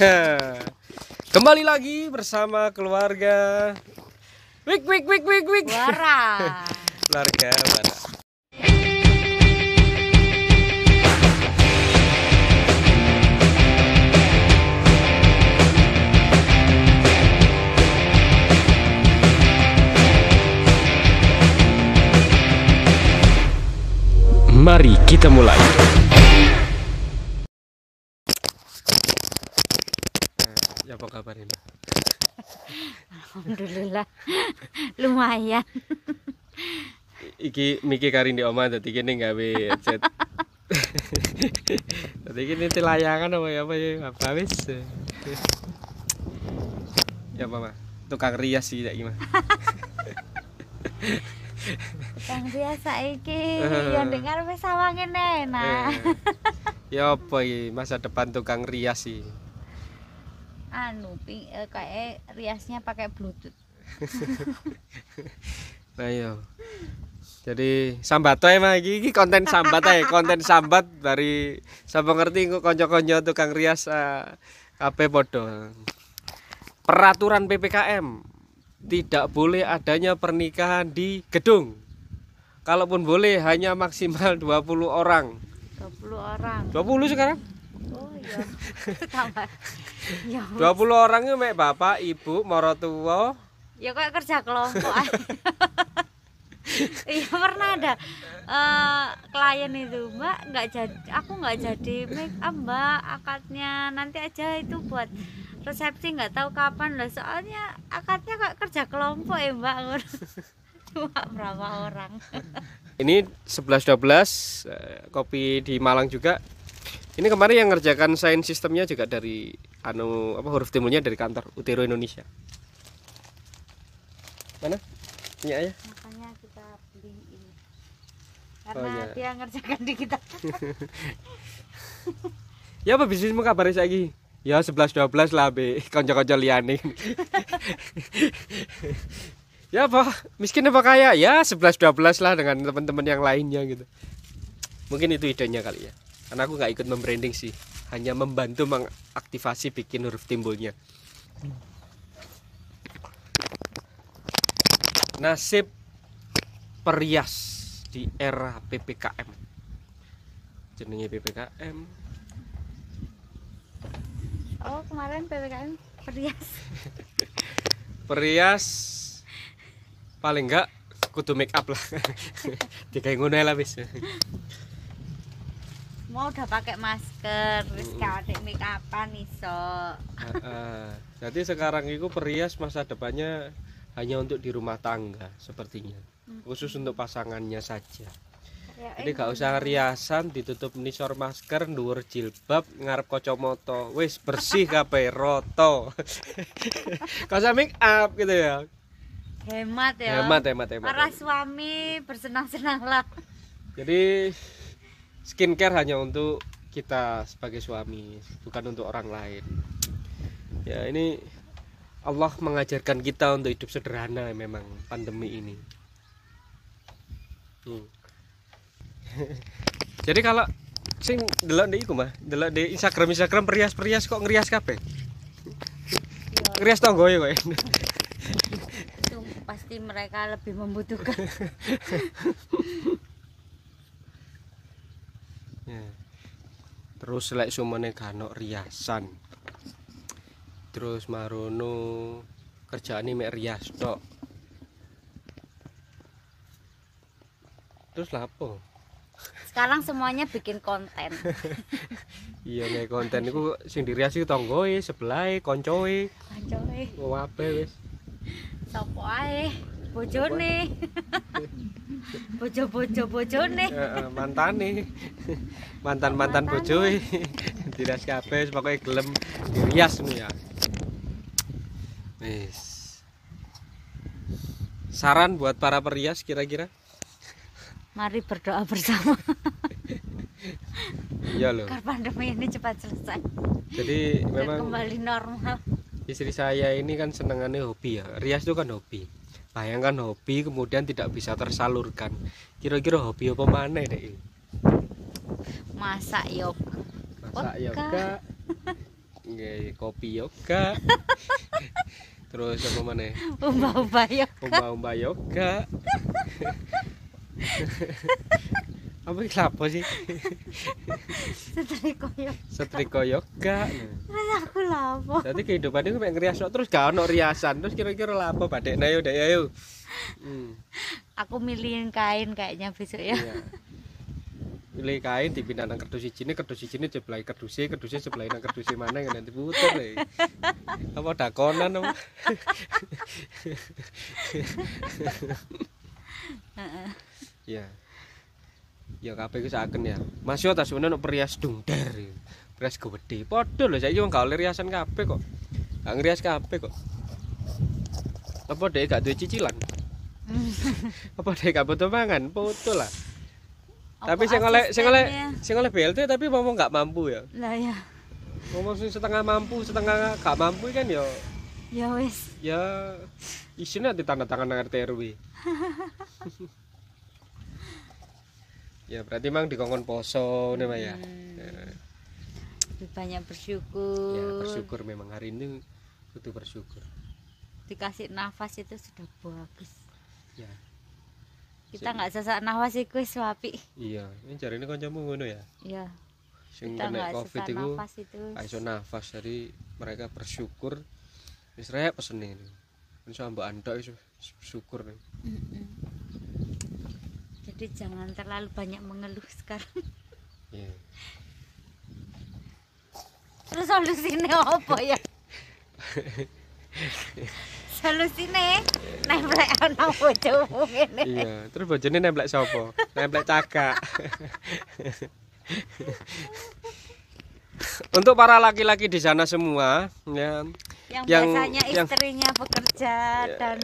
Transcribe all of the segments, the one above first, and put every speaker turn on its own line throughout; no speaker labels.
Kembali lagi bersama keluarga. Wik wik wik wik wik.
Wara.
Keluarga Mari kita mulai Ya apa kabar ini?
Alhamdulillah. Lumayan.
iki Miki kari di oma dadi kene gawe headset. Dadi kene ti layangan apa ya apa ya apa wis. Ya apa mah? Tukang rias sih ya gimana?
Kang biasa iki yo dengar wis sawange enak.
Ya apa iki masa depan tukang rias sih?
Anu ping eh, kayak riasnya pakai bluetooth.
Nah iya. Jadi sambat ae mah iki, iki konten sambat ae, konten sambat dari sapa ngerti kok kanca-kanca tukang rias uh, kabeh padha. Peraturan PPKM tidak boleh adanya pernikahan di gedung. Kalaupun boleh hanya maksimal 20 orang.
20 orang.
20 sekarang?
Oh iya. Tambah. Ya.
20 orang itu mek bapak, ibu, marotua.
Ya kok kerja kelompok. Iya pernah ada eh, klien itu Mbak nggak jadi aku nggak jadi make up Mbak akadnya nanti aja itu buat resepsi nggak tahu kapan lah soalnya akadnya kok kerja kelompok ya Mbak cuma berapa orang
Ini 11 12 eh, kopi di Malang juga. Ini kemarin yang ngerjakan sains sistemnya juga dari anu apa huruf timurnya dari kantor Utero Indonesia. Mana? Punya ya?
makanya kita beli ini
Oh,
karena
iya.
dia ngerjakan di kita
Ya apa bisnismu kabar lagi? Ya 11 12 lah be kanca-kanca liyane. ya apa? Miskin apa kaya? Ya 11 12 lah dengan teman-teman yang lainnya gitu. Mungkin itu idenya kali ya. Karena aku nggak ikut membranding sih, hanya membantu mengaktifasi bikin huruf timbulnya. Nasib perias di era PPKM. Jenenge PPKM
oh kemarin ppkm perias.
Perias paling enggak kudu make up lah. Dikai ngono ae lah wis
mau udah pakai masker terus
Mm.
kalau make upan iso.
Heeh. jadi sekarang itu perias masa depannya hanya untuk di rumah tangga sepertinya. Khusus untuk pasangannya saja.
Ya,
jadi gak usah riasan ditutup nisor masker dhuwur jilbab ngarep kacamata wis bersih kabeh roto. Gak usah make up gitu ya.
Hemat ya.
Hemat hemat hemat
para suami bersenang-senanglah
Jadi skincare hanya untuk kita sebagai suami, bukan untuk orang lain. Ya ini Allah mengajarkan kita untuk hidup sederhana memang pandemi ini. Hmm. Jadi kalau sing delok di iku mah, delok di Instagram Instagram perias-perias kok ngerias kabeh. Ngerias tonggo ya kok.
pasti mereka lebih membutuhkan
Ya. Terus lek sumene kano riasan. Terus marono kerjaane mek rias tok. Terus lapo?
sekarang semuanya bikin konten
Iya nek konten iku sing dirias iku tanggoe, sebelahe, koncoe,
Ancoy,
wae wis.
sopo ae bojone bojo-bojo bojone
Heeh, mantane. Mantan-mantan bojoe. Kabeh wis pokoke gelem dirias ngono ya. Wis. Saran buat para perias kira-kira?
mari berdoa bersama
Iya loh.
agar pandemi ini cepat selesai
Jadi memang
kembali normal
istri saya ini kan senengannya hobi ya. Rias itu kan hobi. Bayangkan hobi kemudian tidak bisa tersalurkan. Kira-kira hobi apa mana deh?
masak yoga
Masak
Yoga.
yoga. nggih kopi yoga terus apa mana
Umba-umba ya.
umba-umba yoga apa iki lapo sih
Setri koyo.
setrika yoga
Terus aku lapo.
Jadi kehidupan itu mek ngrias tok, terus gak ono riasan. Terus kira-kira lapo badek nah yo dek ayo. Hmm.
Aku milihin kain kayaknya besok ya.
Iya. Pilih kain dipindah nang kerdus sijine, kerdus sijine jeblahi kerduse, kerduse jeblahi nang kerduse mana yang nanti puter e. Apa dakonan apa? Iya. Ya kabeh iku saken ya. Mas yo tas sebenarnya perias dungder. Perias gede. Padha lho saiki wong gak oleh riasan kabeh kok. Gak ngrias kabeh kok. Apa dhek gak duwe cicilan? Apa dhek gak butuh mangan? Foto lah. tapi sing oleh sing oleh sing oleh BLT tapi ngomong gak mampu ya.
Lah ya.
Ngomong setengah mampu, setengah gak mampu kan ya
Ya wis.
ya isinya di tanda tangan nang RT RW. ya berarti mang dikongkon poso nih Mbak, ya. Ya,
Lebih banyak bersyukur.
ya bersyukur memang hari ini butuh bersyukur.
Dikasih nafas itu sudah bagus.
Ya.
Kita nggak sesak nafas itu wis wapi.
Iya, ini cari ini kancamu ngono ya.
Ya.
Sing kena
nggak
Covid itu
nafas itu.
iso nafas jadi mereka bersyukur wis rek pesene iso mbok antok iso syukur nih
Mm-mm. Jadi jangan terlalu banyak mengeluh sekarang.
iya
Terus solusinya apa ya? Solusinya nempel ana bojomu ngene.
iya terus bojone nemplek sapa nemplek cagak untuk para laki-laki di sana semua ya
Yang,
Yang-
biasanya
yang-
istrinya bekerja dan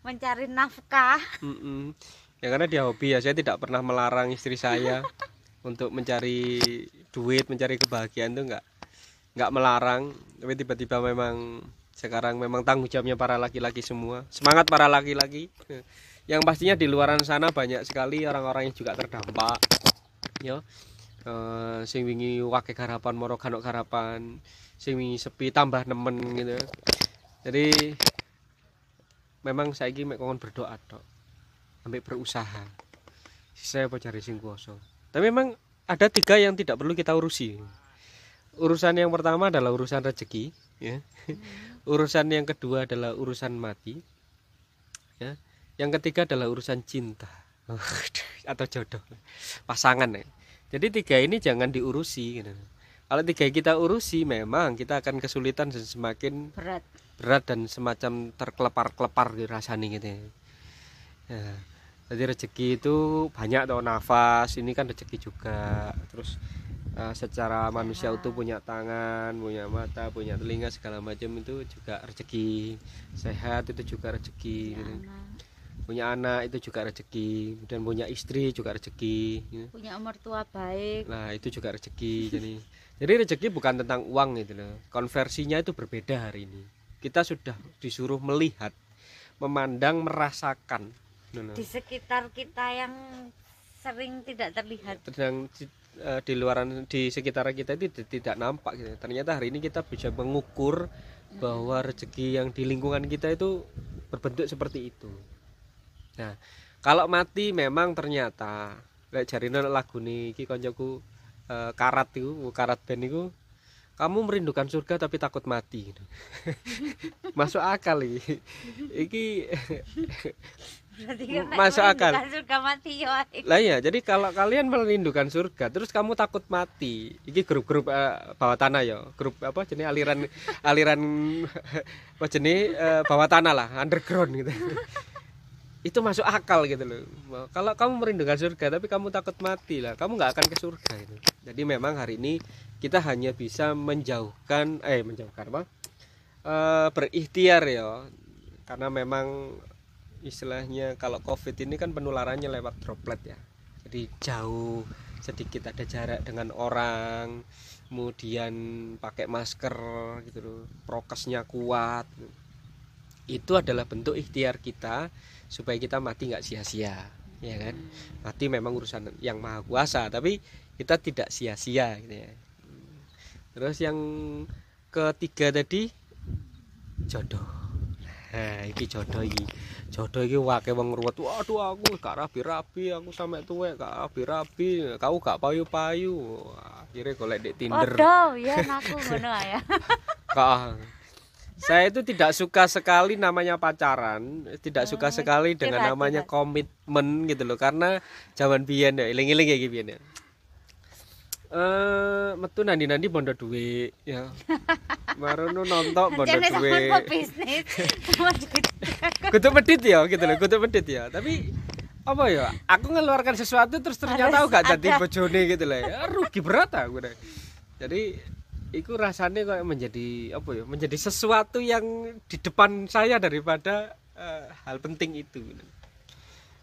mencari nafkah.
mm-mm. Ya karena dia hobi ya. Saya tidak pernah melarang istri saya untuk mencari duit mencari kebahagiaan itu enggak nggak melarang. Tapi tiba-tiba memang sekarang memang tanggung jawabnya para laki-laki semua. Semangat para laki-laki. Yang pastinya di luaran sana banyak sekali orang-orang yang juga terdampak ya. Eh, sing wingi wake garapan moro kanok garapan sing wingi sepi tambah nemen gitu. Jadi memang saya mek kongkon berdoa tok sampai berusaha. Saya apa cari sing kuasa? Tapi memang ada tiga yang tidak perlu kita urusi. Urusan yang pertama adalah urusan rezeki ya. Urusan yang kedua adalah urusan mati ya. Yang ketiga adalah urusan cinta. Atau jodoh. Pasangan ya. Jadi tiga ini jangan diurusi gitu. kalau tiga kita urusi memang kita akan kesulitan dan semakin
Berat.
berat dan semacam terkelepar-kelepar di rasanya gitu ya. Ya, Jadi rezeki itu banyak tuh nafas, ini kan rezeki juga. Terus eh, secara manusia itu punya tangan, punya mata, punya telinga segala macam itu juga rezeki. Sehat itu juga rezeki. gitu.
Anak.
Punya anak itu juga rezeki. Dan punya istri juga rezeki. gitu.
Punya mertua baik.
Nah itu juga rezeki jadi jadi rezeki bukan tentang uang gitu loh konversinya itu berbeda hari ini kita sudah disuruh melihat memandang merasakan loh.
Di sekitar kita yang sering tidak terlihat.
sedang di, eh, di luaran di sekitar kita itu ti- tidak nampak gitu ternyata hari ini kita bisa mengukur bahwa rezeki yang di lingkungan kita itu berbentuk seperti itu nah kalau mati memang ternyata lek jarine lagu nih iki koncoku eh, karat itu karat band itu kamu merindukan surga tapi takut mati gitu. masuk akal iki Masuk akal.
surga mati ya. wae.
lah ya jadi kalau kalian merindukan surga terus kamu takut mati ini grup-grup eh, bawah tanah ya grup apa jenis aliran aliran apa jenis eh, bawah tanah lah underground gitu itu masuk akal gitu loh kalau kamu merindukan surga tapi kamu takut mati lah kamu nggak akan ke surga itu jadi memang hari ini kita hanya bisa menjauhkan eh menjauhkan apa Eh, berikhtiar ya karena memang istilahnya kalau covid ini kan penularannya lewat droplet ya. Jadi jauh sedikit ada jarak dengan orang kemudian pakai masker gitu loh prokesnya kuat. Itu adalah bentuk ikhtiar kita supaya kita mati nggak sia-sia ya kan? Mati memang urusan yang maha kuasa tapi kita tidak sia-sia gitu ya. Terus yang ketiga tadi jodoh nah iki jodoh iki. Jodoh iki wake wong ruwet. Waduh aku gak rapi-rapi aku sampe tuwek gak rapi-rapi. Kau gak payu-payu. Akhirnya golek di Tinder.
Waduh, ya aku ngono ya.
Kak, saya itu tidak suka sekali namanya pacaran, tidak suka
Oh,
sekali dengan namanya komitmen gitu loh, karena zaman biyen ya, iling-iling ya iki biyen ya. Eh, metu nandi-nandi bondo duit ya. Marono nonton bondo
mau bisnis.
Kudu medit ya gitu loh, kudu medit ya. Tapi apa ya? Aku ngeluarkan sesuatu terus ternyata aku gak jadi bojone gitu loh. Ya, rugi berat aku deh. Jadi itu rasanya kayak menjadi apa ya? Menjadi sesuatu yang di depan saya daripada eh, hal penting itu.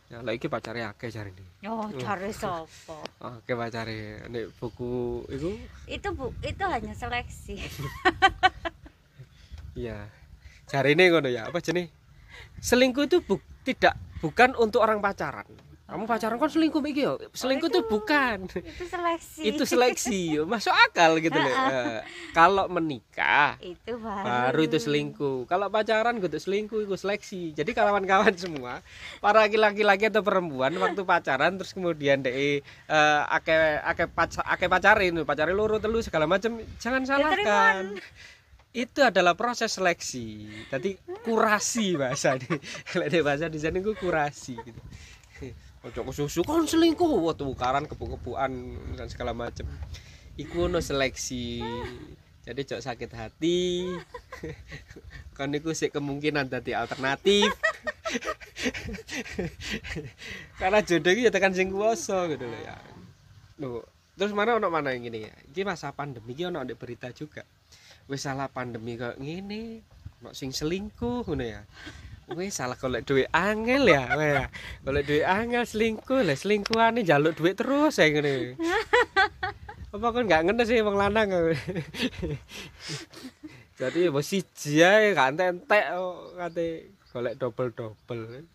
Ya, lah iki pacare akeh jare ini.
Oh, cari sopo.
Oke pacare nek buku itu
Itu bu, itu hanya seleksi.
Iya. Jari ini ngono ya, apa jenis? Selingkuh itu bu- tidak bukan untuk orang pacaran. Kamu pacaran kan selingkuh iki yo. Selingkuh itu bukan.
itu seleksi.
itu seleksi, masuk akal gitu loh. Eh, kalau menikah
itu baru.
baru itu selingkuh. Kalau pacaran gitu selingkuh itu seleksi. Jadi kawan-kawan semua, para laki-laki atau perempuan waktu pacaran terus kemudian deh eh, ake ake pacar ake pacarin, pacarin loro telu segala macam, jangan salahkan. Itu adalah proses seleksi. Tadi kurasi bahasa di Lek bahasa di sana kurasi gitu. Ojo susu kon selingkuh, wah tukaran kepu-kepuan dan segala macam. Iku no seleksi. Jadi cok sakit hati. Kan iku sih kemungkinan tadi alternatif. Karena jodoh ya tekan sing kuwasa gitu loh ya. Loh, terus mana ono mana yang gini ya? Iki masa pandemi iki ono ndek berita juga. Wis salah pandemi kok ngene. Ono sing selingkuh ngono ya. Wis salah golek duit angel ya. Golek duit angel selingkuh lah selingkuhane njaluk duit terus ya ngene. Apa kan nggak ngerti sih wong lanang. Jadi bos siji ae gak entek kok kate golek double-double.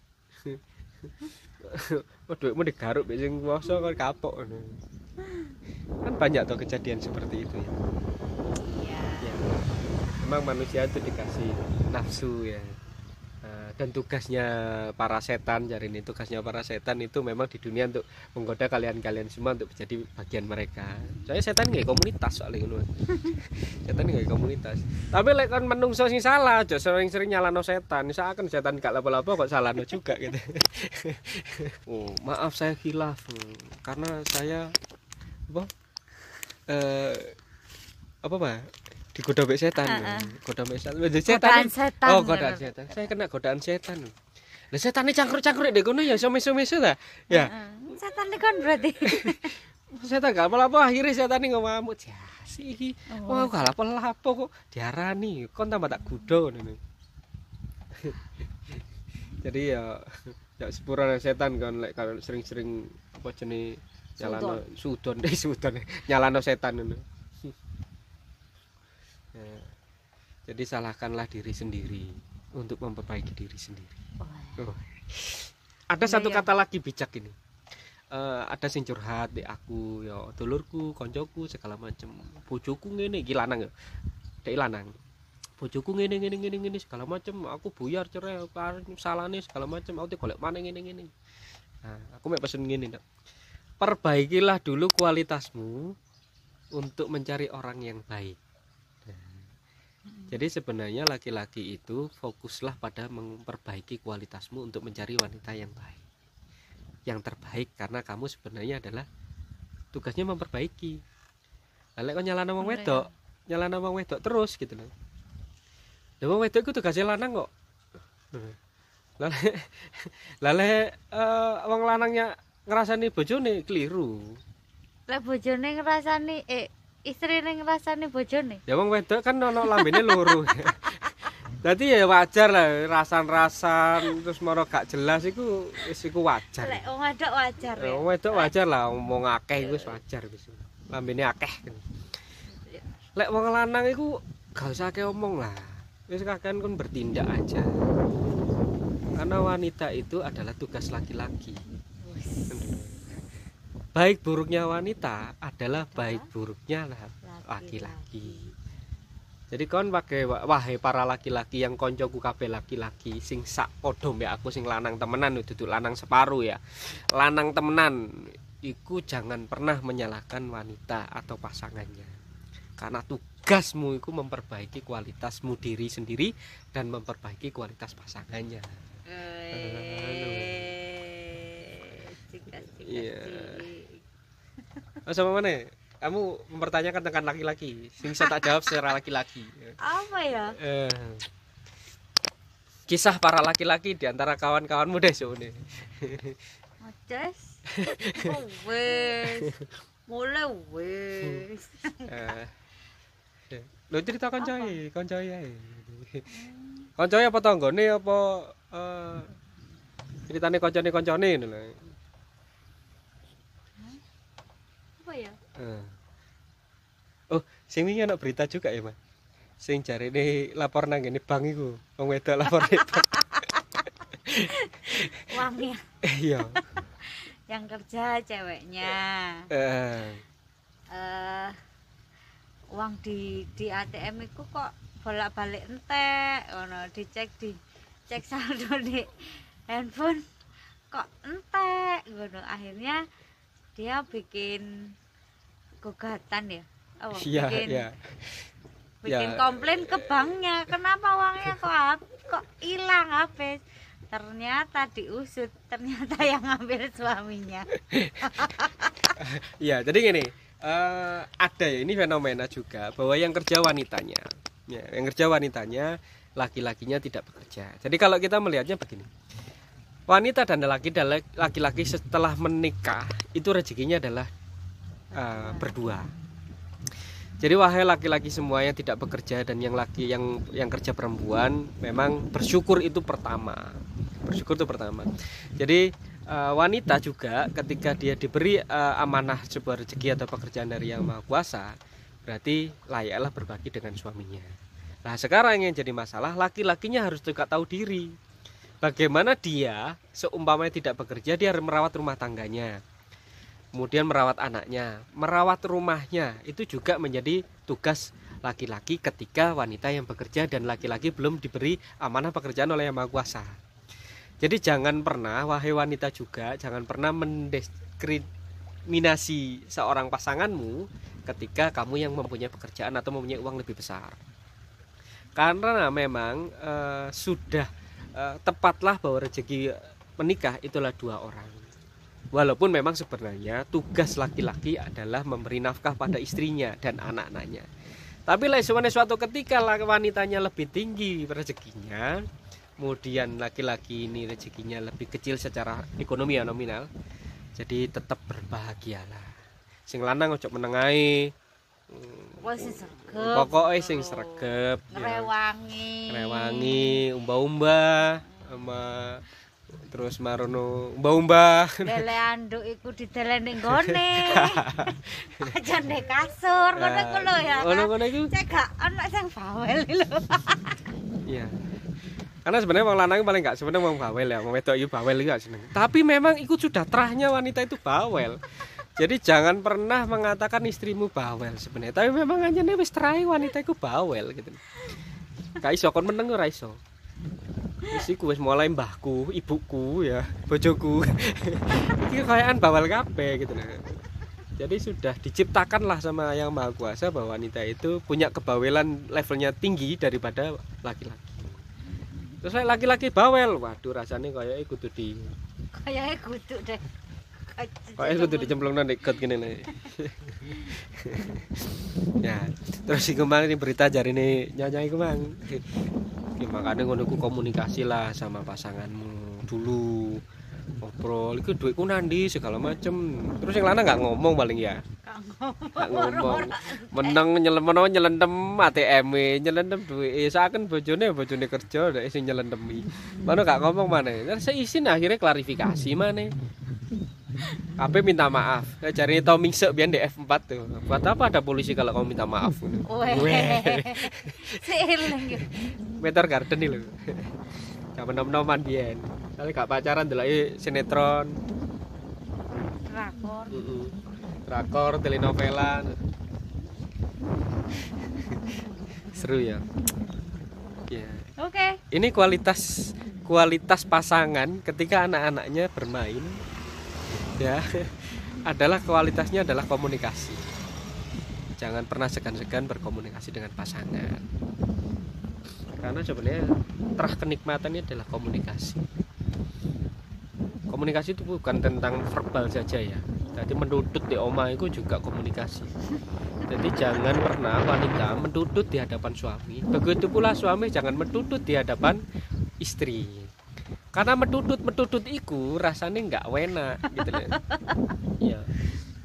Oh duitmu digaruk mbek sing kuwasa kan kapok. Kan banyak tuh kejadian seperti itu ya. Memang manusia itu dikasih nafsu ya. Eh, Dan tugasnya para setan, jadi ini tugasnya para setan itu memang di dunia untuk menggoda kalian-kalian semua untuk menjadi bagian mereka. Saya setan nggak komunitas soalnya ngono. setan nggak komunitas. Tapi lek kan menungso sing salah, aja sering-sering nyalano setan. Misalkan setan gak lapo-lapo kok salahno juga gitu. oh, maaf saya khilaf Hmm, karena saya apa? Eh apa Pak? Digoda mbek setan.
Heeh.
Goda mbek setan. Setan.
Setan.
Oh, godaan setan. Saya kena godaan setan. Lah setan ini cangkruk-cangkruk dek kono ya iso mesu-mesu ta? Ya.
Heeh. Setan kan berarti.
Setan gak apa-apa akhirnya setan ini ngamuk. Jasi iki.
Oh.
Wah, gak lapo-lapo kok diarani. Kon tambah tak gudo ngono. Jadi ya ya sepura setan kan lek kalau sering-sering apa jenis nyalano sudon deh sudon nyalano setan ngono. Ya. Jadi salahkanlah diri sendiri untuk memperbaiki diri sendiri. Oh. Ada
Iya,
satu
iya.
kata lagi bijak ini. Eh, ada sing curhat di aku ya dulurku, koncoku segala macem. Bojoku ngene iki lanang ya. Dek lanang. Bojoku ngene ngene ngene ngene segala macem. Aku buyar cerai karo salahne segala macem. Aku golek mana ngene ngene. Nah, aku mek pesen ngene, Nduk. Perbaikilah dulu kualitasmu untuk mencari orang yang baik. Jadi sebenarnya laki-laki itu fokuslah pada memperbaiki kualitasmu untuk mencari wanita yang baik. Yang terbaik karena kamu sebenarnya adalah tugasnya memperbaiki. Lalu kok nyalano wong wedok, nyalano wong wedok terus gitu loh. Lah wong wedok itu tugasnya lanang kok. Lalu lalu eh, wong lanangnya ngerasani bojone keliru.
Lek bojone ngrasani eh istrine ngrasani bojone.
Ya wong wedok kan ono lambene loro. Dadi ya wajar lah rasan-rasan terus moro gak jelas iku wis iku wajar.
Lek wong wedok wajar
Ya. Wong wedok wajar lah ngomong akeh iku wis wajar wis. Lambene akeh. Lek wong lanang iku gak usah akeh omong lah. Wis kakean kon bertindak aja. Karena wanita itu adalah tugas laki-laki. Baik buruknya wanita adalah baik buruknya laki-laki. jadi kon pakai wahai para laki-laki yang koncoku kabeh laki-laki sing sak padha mbek aku sing lanang temenan duduk lanang separuh ya. Lanang temenan iku jangan pernah menyalahkan wanita atau pasangannya. Karena tugasmu itu memperbaiki kualitasmu diri sendiri dan memperbaiki kualitas pasangannya. Iya. Oh, sama mana? Kamu mempertanyakan tentang laki-laki. Sing saya tak jawab secara laki-laki.
Apa ya?
Eh, kisah para laki-laki di antara kawan-kawanmu deh nih.
Modes oh, wes. Mulai wes.
Eh, lo cerita koncoy, koncoy ae. Koncoy apa tanggane apa eh ceritane koncone koncone ngono lho.
Apa ya
Eh. Oh, sing wingi ana berita juga ya, Mas. Sing jarene lapor nang ngene bank iku, wong wedok lapor bank.
uangnya
Iya.
yang kerja ceweknya
Eh,
eh uang di di ATM itu kok bolak-balik entek ngono dicek di cek saldo di handphone kok entek ngono akhirnya dia bikin gugatan ya oh,
iya,
bikin
iya.
bikin
Ya.
komplain ke banknya kenapa uangnya kok kok hilang habis ternyata diusut ternyata yang ngambil suaminya
Iya, jadi gini, eh, ada ya ini fenomena juga bahwa yang kerja wanitanya, ya, yang kerja wanitanya, laki-lakinya tidak bekerja. Jadi kalau kita melihatnya begini, wanita dan laki laki-laki setelah menikah itu rezekinya adalah eh, berdua. Jadi wahai laki-laki semua yang tidak bekerja dan yang laki yang yang kerja perempuan memang bersyukur itu pertama. Bersyukur itu pertama. Jadi eh, wanita juga ketika dia diberi eh, amanah sebuah rezeki atau pekerjaan dari yang maha kuasa berarti layaklah berbagi dengan suaminya nah sekarang yang jadi masalah laki-lakinya harus juga tahu diri bagaimana dia seumpamanya tidak bekerja dia merawat rumah tangganya kemudian merawat anaknya merawat rumahnya itu juga menjadi tugas laki-laki ketika wanita yang bekerja dan laki-laki belum diberi amanah pekerjaan oleh yang maha kuasa jadi jangan pernah wahai wanita juga jangan pernah mendiskriminasi seorang pasanganmu ketika kamu yang mempunyai pekerjaan atau mempunyai uang lebih besar. Karena memang eh, sudah eh, tepatlah bahwa rezeki menikah itulah dua orang. Walaupun memang sebenarnya tugas laki-laki adalah memberi nafkah pada istrinya dan anak-anaknya. Tapi lah suatu ketika wanitanya lebih tinggi rezekinya, kemudian laki-laki ini rezekinya lebih kecil secara ekonomi ya nominal jadi tetap berbahagialah sing lanang ojo
sing sregep.
pokoknya sing sregep ya.
Ngrewangi.
rewangi umba-umba sama terus marono umba-umba
Lele anduk iku didelen ning gone. Aja ndek kasur ngono ku lho ya.
ngono-ngono iku.
Cek gak ana sing bawel lho.
iya. Karena sebenarnya wong lanang paling gak sebenarnya wong bawel ya wong wedok itu bawel gak seneng. Tapi memang itu sudah terahnya wanita itu bawel. Jadi jangan pernah mengatakan istrimu bawel sebenarnya. Tapi memang hanya wis terai wanita itu bawel gitu. Gak iso kon meneng ora iso wis iku wis mulai mbahku ibuku ya bojoku. Iki kayaan bawel kabeh gitu nah. jadi sudah diciptakanlah sama yang maha kuasa bahwa wanita itu punya kebawelan levelnya tinggi daripada laki-laki. Terus laki-laki bawel waduh rasanya kayak kudu di
Kayaknya kudu deh.
kayak kudu dicemplung nang ikut gini nih ya terus si kemang ini berita jari ini nyanyi kemang ya, makanya ngono ku komunikasi lah sama pasanganmu. Dulu ngobrol itu duitku nandi segala macem. Terus yang lana nggak ngomong paling ya? Nggak ngomong. Menang nyelem menang nyelendem ATM nyelendem duit eh seakan bojone bojone kerja ada sing nyelendemi. Mana gak ngomong mana? Terus saya izin akhirnya klarifikasi mana apa minta maaf. Nah, cari tau mingsek biar di F4 tuh. Buat apa ada polisi kalau kamu minta maaf?
Weh.
Meter garden nih lho. Gak menom-noman biyen. Kali gak pacaran delok sinetron.
Rakor.
Mm-mm. drakor telenovela. Seru ya. Ya
Oke.
ini kualitas kualitas pasangan ketika anak-anaknya bermain ya adalah kualitasnya adalah komunikasi. Jangan pernah segan-segan berkomunikasi dengan pasangan. Karena sebenarnya terah kenikmatannya adalah komunikasi. Komunikasi itu bukan tentang verbal saja ya. Jadi mendudut di oma itu juga komunikasi. Jadi jangan pernah wanita mendudut di hadapan suami. Begitu pula suami jangan mendudut di hadapan istri karena mendudut mendudut iku rasanya nggak enak gitu loh ya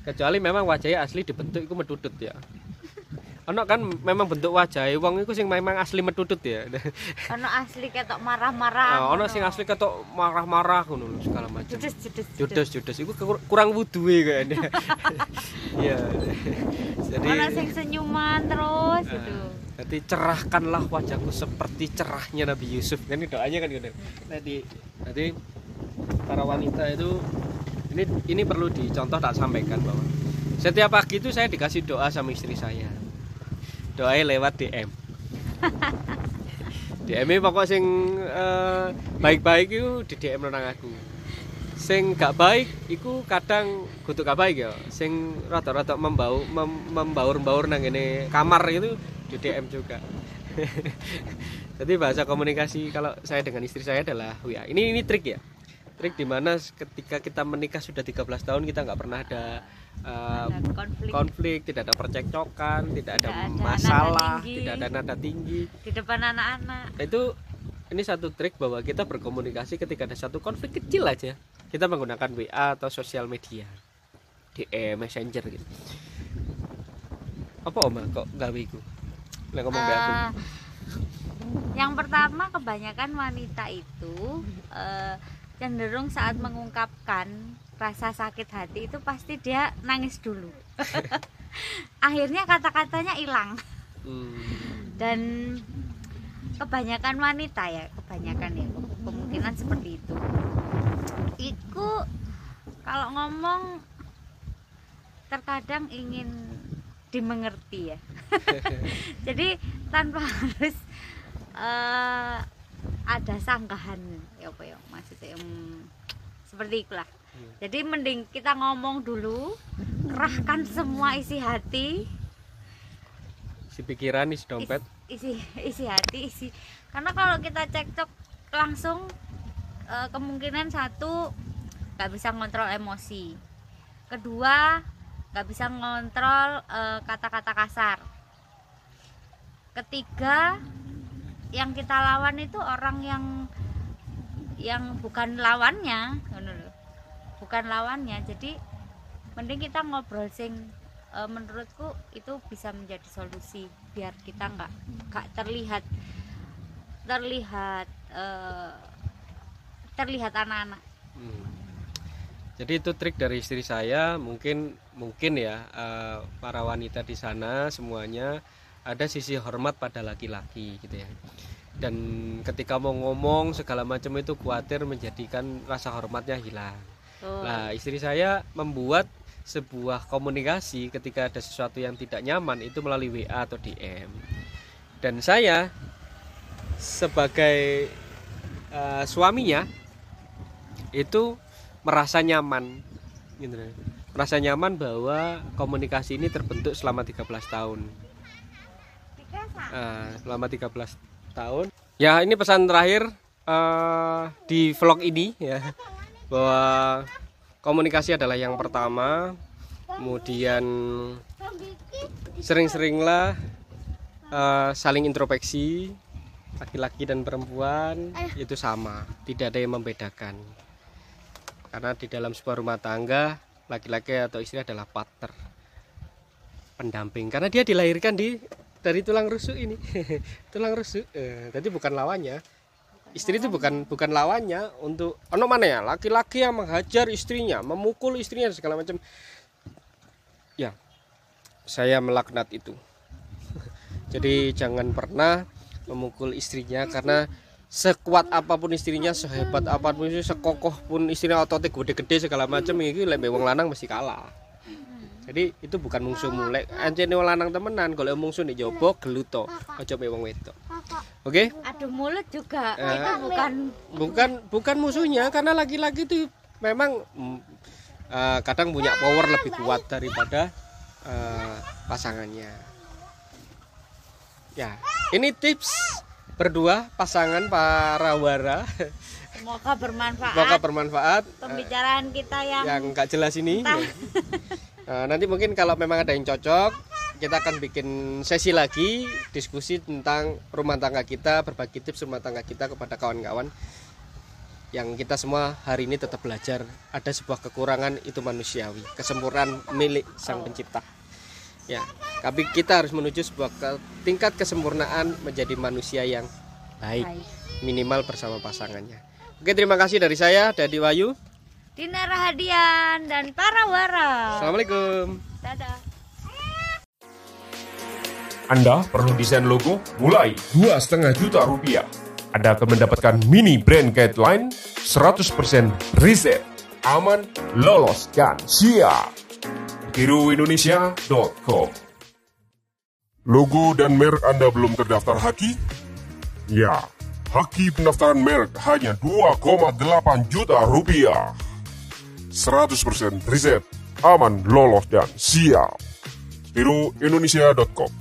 kecuali memang wajahnya asli dibentuk iku mendudut ya. Ono kan memang bentuk wajah wong iku sing memang asli mendudut ya.
Ono asli ketok marah-marah.
Nah, ono sing asli ketok marah-marah ngono segala macam.
Judes judes.
judes. Judes iku kur- kurang wudu kayaknya. Ya jadi
Ono sing senyuman terus gitu.
Jadi cerahkanlah wajahku seperti cerahnya Nabi Yusuf. Kan ini doanya kan gitu. Tadi nanti para wanita itu ini ini perlu dicontoh tak sampaikan bahwa setiap pagi itu saya dikasih doa sama istri saya. Doanya lewat DM. DM ini pokok sing eh, baik-baik itu di DM nang aku. Sing gak baik iku kadang kudu gak baik ya. Sing rata-rata membau mem- membaur-baur nang ini kamar itu di DM juga. Jadi bahasa komunikasi kalau saya dengan istri saya adalah WA. Ini ini trik ya. Trik di mana ketika kita menikah sudah 13 tahun kita nggak pernah ada uh,
Ada konflik
konflik, tidak ada percekcokan, tidak ada
Tidak ada nada
masalah,
tinggi.
tidak ada nada tinggi.
di depan anak-anak.
Nah, itu ini satu trik bahwa kita berkomunikasi ketika ada satu konflik kecil aja. Kita menggunakan WA atau sosial media. DM, Messenger gitu. Apa Oma kok gawe iku? Ngomong aku.
Eh, yang pertama kebanyakan wanita itu eh, cenderung saat mengungkapkan rasa sakit hati itu pasti dia nangis dulu. Akhirnya kata-katanya hilang
Hmm.
dan kebanyakan wanita ya, kebanyakan ya kemungkinan seperti itu. Iku kalau ngomong terkadang ingin dimengerti ya. Jadi tanpa harus eh, ada sanggahan ya apa ya maksudnya hmm, seperti itulah.
Hmm.
Jadi mending kita ngomong dulu, kerahkan semua isi hati,
Si pikiran, isi dompet.
isi isi hati, isi. Karena kalau kita cekcok langsung eh, kemungkinan satu nggak bisa ngontrol emosi. Kedua nggak bisa ngontrol eh, kata-kata kasar. Ketiga yang kita lawan itu orang yang yang bukan lawannya, bukan lawannya. Jadi mending kita ngobrol sing eh, menurutku itu bisa menjadi solusi biar kita nggak nggak terlihat terlihat eh, terlihat anak-anak.
Hmm. Jadi itu trik dari istri saya, mungkin mungkin ya eh, para wanita di sana semuanya ada sisi hormat pada laki-laki gitu ya. Dan ketika mau ngomong segala macam itu khawatir menjadikan rasa hormatnya hilang.
Tuh.
Nah, istri saya membuat sebuah komunikasi ketika ada sesuatu yang tidak nyaman itu melalui WA atau DM. Dan saya sebagai eh, suaminya itu merasa nyaman. Gitu merasa nyaman bahwa komunikasi ini terbentuk selama 13 tahun. Nah, selama 13 tahun. Ya ini pesan terakhir eh, di vlog ini ya. Bahwa komunikasi adalah yang pertama. Kemudian sering-seringlah eh, saling introspeksi laki-laki dan perempuan itu sama. Tidak ada yang membedakan karena di dalam sebuah rumah tangga laki-laki atau istri adalah partner pendamping. Karena dia dilahirkan di dari tulang rusuk ini. Tulang rusuk. Eh, bukan lawannya. Istri itu bukan bukan lawannya untuk ono mana ya? Laki-laki yang menghajar istrinya memukul istrinya segala macam. Ya saya melaknat itu. Jadi jangan pernah memukul istrinya karena sekuat apa pun istrinya sehebat apa pun sekokoh pun istrinya ototnya gede-gede segala macam ini lek wong lanang mesti kalah. Jadi itu bukan musuh mulai anjene wong lanang temenan kalau musuh nih jopo geluto ojo pe wong wedok. Oke?
Aduh mulut juga.
Eh.
itu bukan
bukan bukan musuhnya karena laki-laki itu memang mm, eh, kadang punya power lebih kuat daripada eh, pasangannya. Ya ini tips berdua pasangan para wara
semoga bermanfaat.
Semoga bermanfaat.
Pembicaraan kita yang,
yang nggak jelas ini. Nah, nanti mungkin kalau memang ada yang cocok kita akan bikin sesi lagi diskusi tentang rumah tangga kita berbagi tips rumah tangga kita kepada kawan-kawan yang kita semua hari ini tetap belajar. Ada sebuah kekurangan itu manusiawi kesempurnaan milik sang pencipta ya tapi kita harus menuju sebuah ke- tingkat kesempurnaan menjadi manusia yang baik
Baik.
minimal bersama pasangannya oke terima kasih dari saya Dadi Wayu
Dina Rahadian dan para wara
assalamualaikum
dadah
Anda perlu desain logo mulai 2,5 juta rupiah. Anda akan mendapatkan mini brand guideline 100% riset, aman, lolos, dan siap. Biruindonesia.com Logo dan merek Anda belum terdaftar Haki? Ya, Haki pendaftaran merek hanya 2,8 juta rupiah. 100% riset, aman, lolos, dan siap. Biruindonesia.com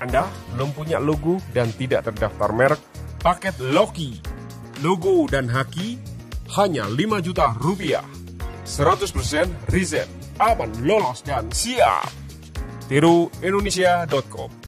Anda belum punya logo dan tidak terdaftar merek? Paket Loki. Logo dan haki hanya 5 juta rupiah. 100% riset, aman, lolos, dan siap. Tiru Indonesia.com